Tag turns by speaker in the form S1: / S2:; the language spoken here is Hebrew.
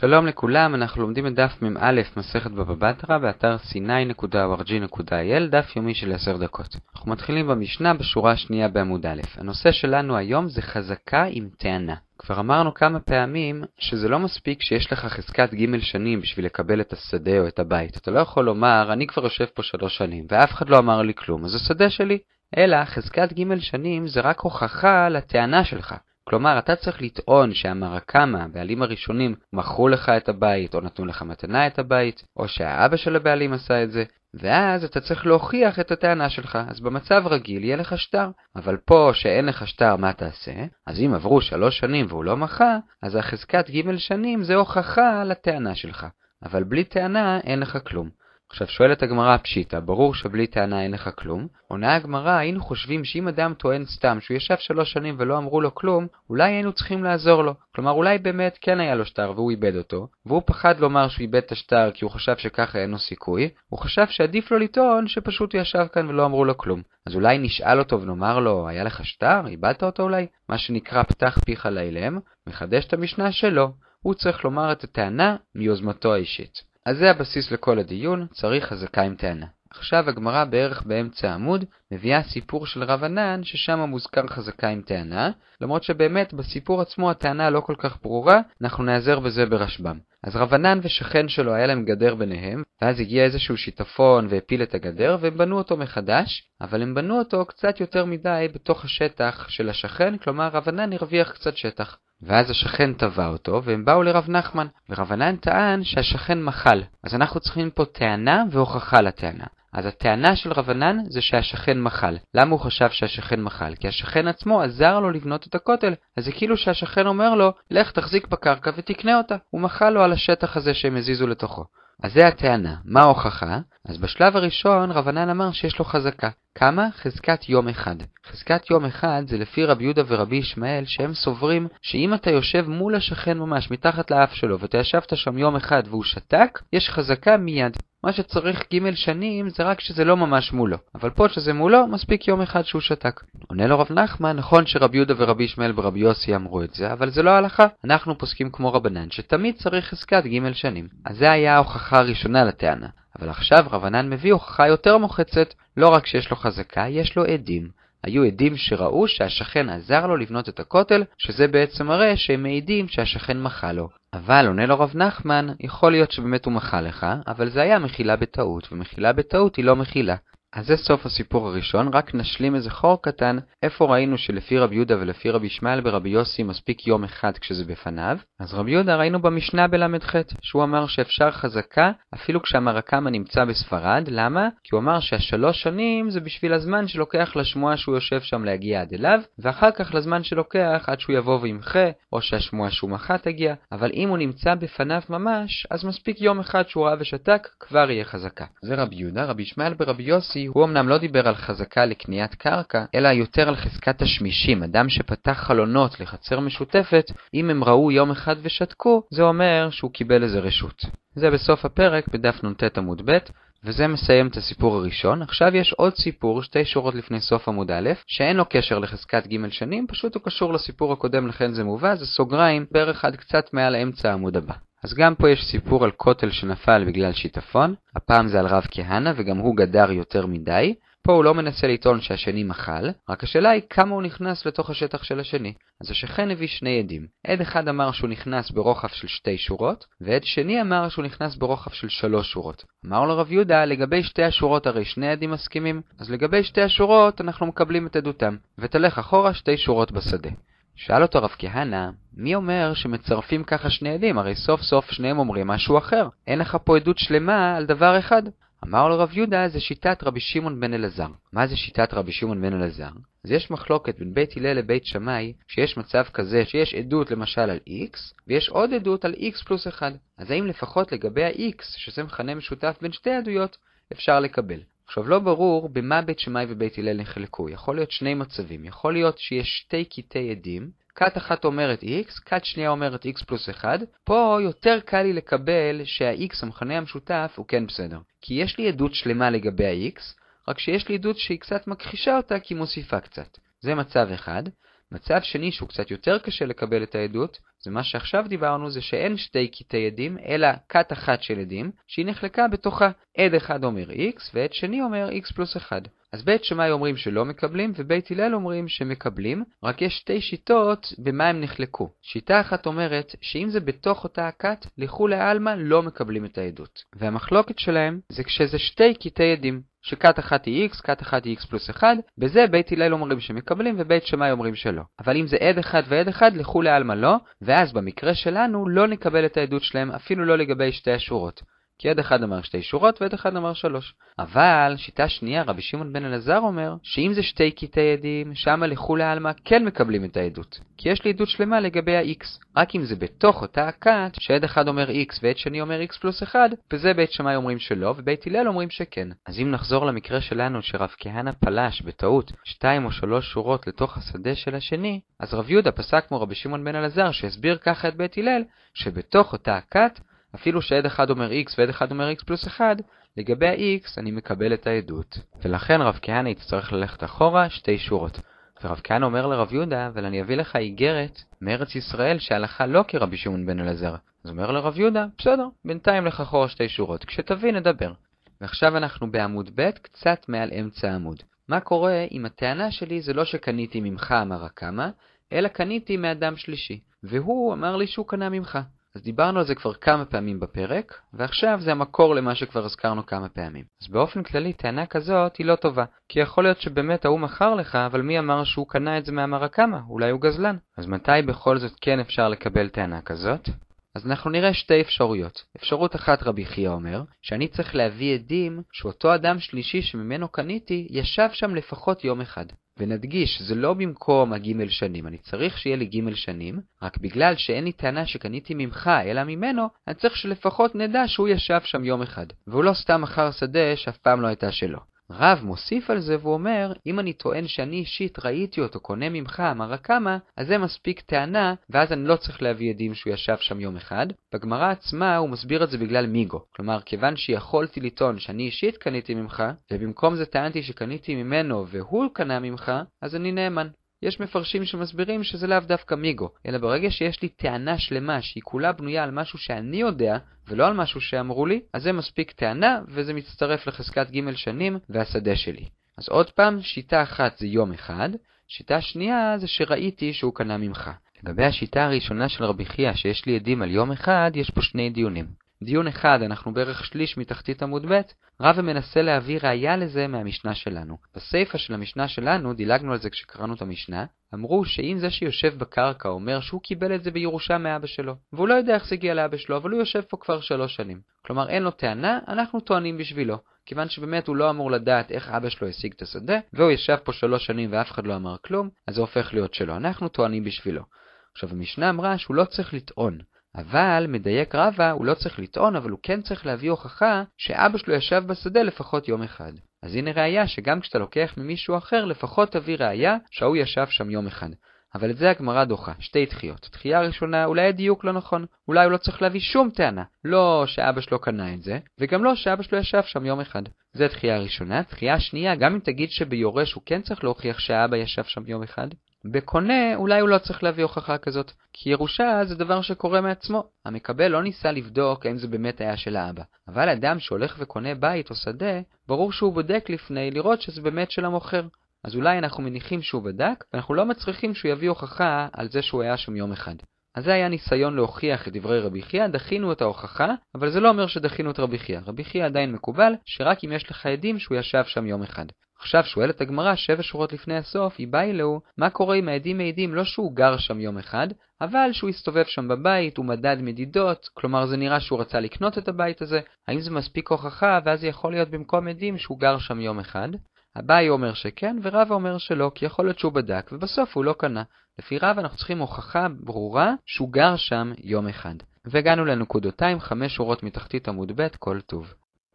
S1: שלום לכולם, אנחנו לומדים את דף מ"א מסכת בבא בתרא באתר c9.org.il, דף יומי של 10 דקות. אנחנו מתחילים במשנה בשורה השנייה בעמוד א'. הנושא שלנו היום זה חזקה עם טענה. כבר אמרנו כמה פעמים שזה לא מספיק שיש לך חזקת ג' שנים בשביל לקבל את השדה או את הבית. אתה לא יכול לומר, אני כבר יושב פה שלוש שנים ואף אחד לא אמר לי כלום, אז השדה שלי. אלא חזקת ג' שנים זה רק הוכחה לטענה שלך. כלומר, אתה צריך לטעון שהמרקמה, הבעלים הראשונים, מכרו לך את הבית, או נתנו לך מתנה את הבית, או שהאבא של הבעלים עשה את זה, ואז אתה צריך להוכיח את הטענה שלך. אז במצב רגיל יהיה לך שטר. אבל פה שאין לך שטר, מה תעשה? אז אם עברו שלוש שנים והוא לא מחה, אז החזקת ג' שנים זה הוכחה לטענה שלך. אבל בלי טענה אין לך כלום. עכשיו שואלת הגמרא פשיטא, ברור שבלי טענה אין לך כלום. עונה הגמרא, היינו חושבים שאם אדם טוען סתם שהוא ישב שלוש שנים ולא אמרו לו כלום, אולי היינו צריכים לעזור לו. כלומר אולי באמת כן היה לו שטר והוא איבד אותו, והוא פחד לומר שהוא איבד את השטר כי הוא חשב שככה אין לו סיכוי, הוא חשב שעדיף לו לטעון שפשוט הוא ישב כאן ולא אמרו לו כלום. אז אולי נשאל אותו ונאמר לו, היה לך שטר? איבדת אותו אולי? מה שנקרא פתח פיך לאילם, מחדש את המשנה שלו. הוא צריך לומר את הטענה מיוזמתו האישית. אז זה הבסיס לכל הדיון, צריך חזקה עם טענה. עכשיו הגמרא בערך באמצע העמוד מביאה סיפור של רב ענן ששם מוזכר חזקה עם טענה, למרות שבאמת בסיפור עצמו הטענה לא כל כך ברורה, אנחנו נעזר בזה ברשב"ם. אז רב ענן ושכן שלו היה להם גדר ביניהם, ואז הגיע איזשהו שיטפון והפיל את הגדר והם בנו אותו מחדש, אבל הם בנו אותו קצת יותר מדי בתוך השטח של השכן, כלומר רב ענן הרוויח קצת שטח. ואז השכן תבע אותו, והם באו לרב נחמן, ורב ענן טען שהשכן מחל. אז אנחנו צריכים פה טענה והוכחה לטענה. אז הטענה של רב ענן זה שהשכן מחל. למה הוא חשב שהשכן מחל? כי השכן עצמו עזר לו לבנות את הכותל. אז זה כאילו שהשכן אומר לו, לך תחזיק בקרקע ותקנה אותה. הוא מחל לו על השטח הזה שהם הזיזו לתוכו. אז זה הטענה. מה ההוכחה? אז בשלב הראשון רבנן אמר שיש לו חזקה. כמה? חזקת יום אחד. חזקת יום אחד זה לפי רבי יהודה ורבי ישמעאל שהם סוברים שאם אתה יושב מול השכן ממש מתחת לאף שלו ואתה ישבת שם יום אחד והוא שתק, יש חזקה מיד. מה שצריך ג' שנים זה רק שזה לא ממש מולו, אבל פה שזה מולו מספיק יום אחד שהוא שתק. עונה לו רב נחמן, נכון שרבי יהודה ורבי ישמעאל ורבי יוסי אמרו את זה, אבל זה לא ההלכה. אנחנו פוסקים כמו רבנן שתמיד צריך חזקת ג' שנים. אז זה היה ההוכחה הראשונה לטענה. אבל עכשיו רבנן מביא הוכחה יותר מוחצת, לא רק שיש לו חזקה, יש לו עדים. היו עדים שראו שהשכן עזר לו לבנות את הכותל, שזה בעצם מראה שהם מעידים שהשכן מחה לו. אבל עונה לו רב נחמן, יכול להיות שבאמת הוא מחה לך, אבל זה היה מחילה בטעות, ומחילה בטעות היא לא מחילה. אז זה סוף הסיפור הראשון, רק נשלים איזה חור קטן, איפה ראינו שלפי רבי יהודה ולפי רבי ישמעאל ורבי יוסי מספיק יום אחד כשזה בפניו, אז רבי יהודה ראינו במשנה בל"ח, שהוא אמר שאפשר חזקה אפילו כשהמרקמה נמצא בספרד, למה? כי הוא אמר שהשלוש שנים זה בשביל הזמן שלוקח לשמועה שהוא יושב שם להגיע עד אליו, ואחר כך לזמן שלוקח עד שהוא יבוא וימחה, או שהשמועה שהוא מחה תגיע, אבל אם הוא נמצא בפניו ממש, אז מספיק יום אחד שהוא ראה ושתק, כבר יהיה חזקה. זה רבי יהודה, רבי ישמעאל ורבי יוסי הוא אמנם לא דיבר על חזקה לקניית קרקע, אלא יותר על חזקת השמישים. אדם שפתח חלונות לחצר משותפת, אם הם ראו יום אחד ושתקו, זה אומר שהוא קיבל איזה רשות. זה בסוף הפרק בדף נ"ט עמוד ב', וזה מסיים את הסיפור הראשון. עכשיו יש עוד סיפור, שתי שורות לפני סוף עמוד א', שאין לו קשר לחזקת ג' שנים, פשוט הוא קשור לסיפור הקודם לכן זה מובא, זה סוגריים בערך עד קצת מעל אמצע העמוד הבא. אז גם פה יש סיפור על כותל שנפל בגלל שיטפון, הפעם זה על רב כהנא וגם הוא גדר יותר מדי. פה הוא לא מנסה לטעון שהשני מחל, רק השאלה היא כמה הוא נכנס לתוך השטח של השני. אז השכן הביא שני עדים. עד אחד אמר שהוא נכנס ברוחב של שתי שורות, ועד שני אמר שהוא נכנס ברוחב של שלוש שורות. אמר לו רב יהודה, לגבי שתי השורות הרי שני עדים מסכימים, אז לגבי שתי השורות אנחנו מקבלים את עדותם, ותלך אחורה שתי שורות בשדה. שאל אותו רב כהנא, מי אומר שמצרפים ככה שני עדים? הרי סוף סוף שניהם אומרים משהו אחר. אין לך פה עדות שלמה על דבר אחד. אמר לו רב יהודה, זה שיטת רבי שמעון בן אלעזר. מה זה שיטת רבי שמעון בן אלעזר? אז יש מחלוקת בין בית הלל לבית שמאי, שיש מצב כזה שיש עדות למשל על x, ויש עוד עדות על x פלוס 1. אז האם לפחות לגבי ה-x, שזה מכנה משותף בין שתי עדויות, אפשר לקבל? עכשיו לא ברור במה בית שמאי ובית הלל נחלקו, יכול להיות שני מצבים, יכול להיות שיש שתי קטעי עדים, כת אחת אומרת x, כת שנייה אומרת x פלוס 1, פה יותר קל לי לקבל שה-x, המכנה המשותף, הוא כן בסדר. כי יש לי עדות שלמה לגבי ה-x, רק שיש לי עדות שהיא קצת מכחישה אותה כי מוסיפה קצת. זה מצב אחד. מצב שני שהוא קצת יותר קשה לקבל את העדות, זה מה שעכשיו דיברנו, זה שאין שתי קטעי עדים, אלא כת אחת של עדים, שהיא נחלקה בתוכה. עד אחד אומר x, ועד שני אומר x פלוס 1. אז בית שמאי אומרים שלא מקבלים, ובית הלל אומרים שמקבלים, רק יש שתי שיטות במה הם נחלקו. שיטה אחת אומרת שאם זה בתוך אותה הכת, לכולי עלמא לא מקבלים את העדות. והמחלוקת שלהם זה כשזה שתי קטעי עדים. שכת אחת היא x, כת אחת היא x פלוס 1, בזה בית הלל אומרים שמקבלים ובית שמאי אומרים שלא. אבל אם זה עד אחד ועד אחד, לכולי עלמא לא, ואז במקרה שלנו לא נקבל את העדות שלהם אפילו לא לגבי שתי השורות. כי עד אחד אמר שתי שורות ועד אחד אמר שלוש. אבל שיטה שנייה, רבי שמעון בן אלעזר אומר, שאם זה שתי קטעי עדים, שמה לכולי עלמא כן מקבלים את העדות. כי יש לי עדות שלמה לגבי ה-x. רק אם זה בתוך אותה הכת, שעד אחד אומר x ועד שני אומר x פלוס 1, בזה בית שמאי אומרים שלא, ובית הלל אומרים שכן. אז אם נחזור למקרה שלנו שרב כהנא פלש בטעות שתיים או שלוש שורות לתוך השדה של השני, אז רב יהודה פסק כמו רבי שמעון בן אלעזר שהסביר ככה את בית הלל, שבתוך אותה הכת אפילו שעד אחד אומר x ועד אחד אומר x פלוס 1, לגבי ה-x אני מקבל את העדות. ולכן רב כהנא יצטרך ללכת אחורה שתי שורות. ורב כהנא אומר לרב יהודה, אבל אני אביא לך איגרת מארץ ישראל שהלכה לא כרבי שמעון בן אלעזר. אז אומר לרב יהודה, בסדר, בינתיים לך אחורה שתי שורות, כשתביא נדבר. ועכשיו אנחנו בעמוד ב', קצת מעל אמצע העמוד. מה קורה אם הטענה שלי זה לא שקניתי ממך אמר הקמא, אלא קניתי מאדם שלישי, והוא אמר לי שהוא קנה ממך. אז דיברנו על זה כבר כמה פעמים בפרק, ועכשיו זה המקור למה שכבר הזכרנו כמה פעמים. אז באופן כללי, טענה כזאת היא לא טובה, כי יכול להיות שבאמת ההוא מכר לך, אבל מי אמר שהוא קנה את זה מהמרקמה? אולי הוא גזלן. אז מתי בכל זאת כן אפשר לקבל טענה כזאת? אז אנחנו נראה שתי אפשרויות. אפשרות אחת רבי חייא אומר, שאני צריך להביא עדים שאותו אדם שלישי שממנו קניתי, ישב שם לפחות יום אחד. ונדגיש, זה לא במקום הגימל שנים, אני צריך שיהיה לי גימל שנים, רק בגלל שאין לי טענה שקניתי ממך אלא ממנו, אני צריך שלפחות נדע שהוא ישב שם יום אחד, והוא לא סתם מכר שדה שאף פעם לא הייתה שלו. רב מוסיף על זה והוא אומר, אם אני טוען שאני אישית ראיתי אותו קונה ממך, אמר הקמא, אז זה מספיק טענה, ואז אני לא צריך להביא עדים שהוא ישב שם יום אחד. בגמרא עצמה הוא מסביר את זה בגלל מיגו. כלומר, כיוון שיכולתי לטעון שאני אישית קניתי ממך, ובמקום זה טענתי שקניתי ממנו והוא קנה ממך, אז אני נאמן. יש מפרשים שמסבירים שזה לאו דווקא מיגו, אלא ברגע שיש לי טענה שלמה שהיא כולה בנויה על משהו שאני יודע, ולא על משהו שאמרו לי, אז זה מספיק טענה, וזה מצטרף לחזקת ג' שנים והשדה שלי. אז עוד פעם, שיטה אחת זה יום אחד, שיטה שנייה זה שראיתי שהוא קנה ממך. לגבי השיטה הראשונה של רבי חייא, שיש לי עדים על יום אחד, יש פה שני דיונים. דיון אחד, אנחנו בערך שליש מתחתית עמוד ב', רבא מנסה להביא ראייה לזה מהמשנה שלנו. בסיפא של המשנה שלנו, דילגנו על זה כשקראנו את המשנה, אמרו שאם זה שיושב בקרקע אומר שהוא קיבל את זה בירושה מאבא שלו, והוא לא יודע איך זה הגיע לאבא שלו, אבל הוא יושב פה כבר שלוש שנים. כלומר אין לו טענה, אנחנו טוענים בשבילו. כיוון שבאמת הוא לא אמור לדעת איך אבא שלו השיג את השדה, והוא ישב פה שלוש שנים ואף אחד לא אמר כלום, אז זה הופך להיות שלו. אנחנו טוענים בשבילו. עכשיו המשנה אמרה שהוא לא צריך לטעון. אבל, מדייק רבא, הוא לא צריך לטעון, אבל הוא כן צריך להביא הוכחה שאבא שלו ישב בשדה לפחות יום אחד. אז הנה ראייה שגם כשאתה לוקח ממישהו אחר, לפחות תביא ראייה שההוא ישב שם יום אחד. אבל את זה הגמרא דוחה, שתי דחיות. דחייה ראשונה, אולי הדיוק לא נכון. אולי הוא לא צריך להביא שום טענה. לא שאבא שלו קנה את זה, וגם לא שאבא שלו ישב שם יום אחד. זה דחייה ראשונה. דחייה שנייה, גם אם תגיד שביורש הוא כן צריך להוכיח שהאבא ישב שם יום אחד, בקונה אולי הוא לא צריך להביא הוכחה כזאת, כי ירושה זה דבר שקורה מעצמו. המקבל לא ניסה לבדוק האם זה באמת היה של האבא. אבל אדם שהולך וקונה בית או שדה, ברור שהוא בודק לפני לראות שזה באמת של המוכר. אז אולי אנחנו מניחים שהוא בדק, ואנחנו לא מצריכים שהוא יביא הוכחה על זה שהוא היה שם יום אחד. אז זה היה ניסיון להוכיח את דברי רבי חייא, דחינו את ההוכחה, אבל זה לא אומר שדחינו את רבי חייא. רבי חייא עדיין מקובל, שרק אם יש לך עדים שהוא ישב שם יום אחד. עכשיו שואלת הגמרא שבע שורות לפני הסוף, היא באה אלוהו, מה קורה אם העדים מעידים לא שהוא גר שם יום אחד, אבל שהוא הסתובב שם בבית, הוא מדד מדידות, כלומר זה נראה שהוא רצה לקנות את הבית הזה, האם זה מספיק הוכחה, ואז זה יכול להיות במקום עדים שהוא גר שם יום אחד? אביי אומר שכן, ורבא אומר שלא, כי יכול להיות שהוא בדק, ובסוף הוא לא קנה. לפי רבא אנחנו צריכים הוכחה ברורה שהוא גר שם יום אחד. והגענו לנקודותיים חמש שורות מתחתית עמוד ב', כל טוב.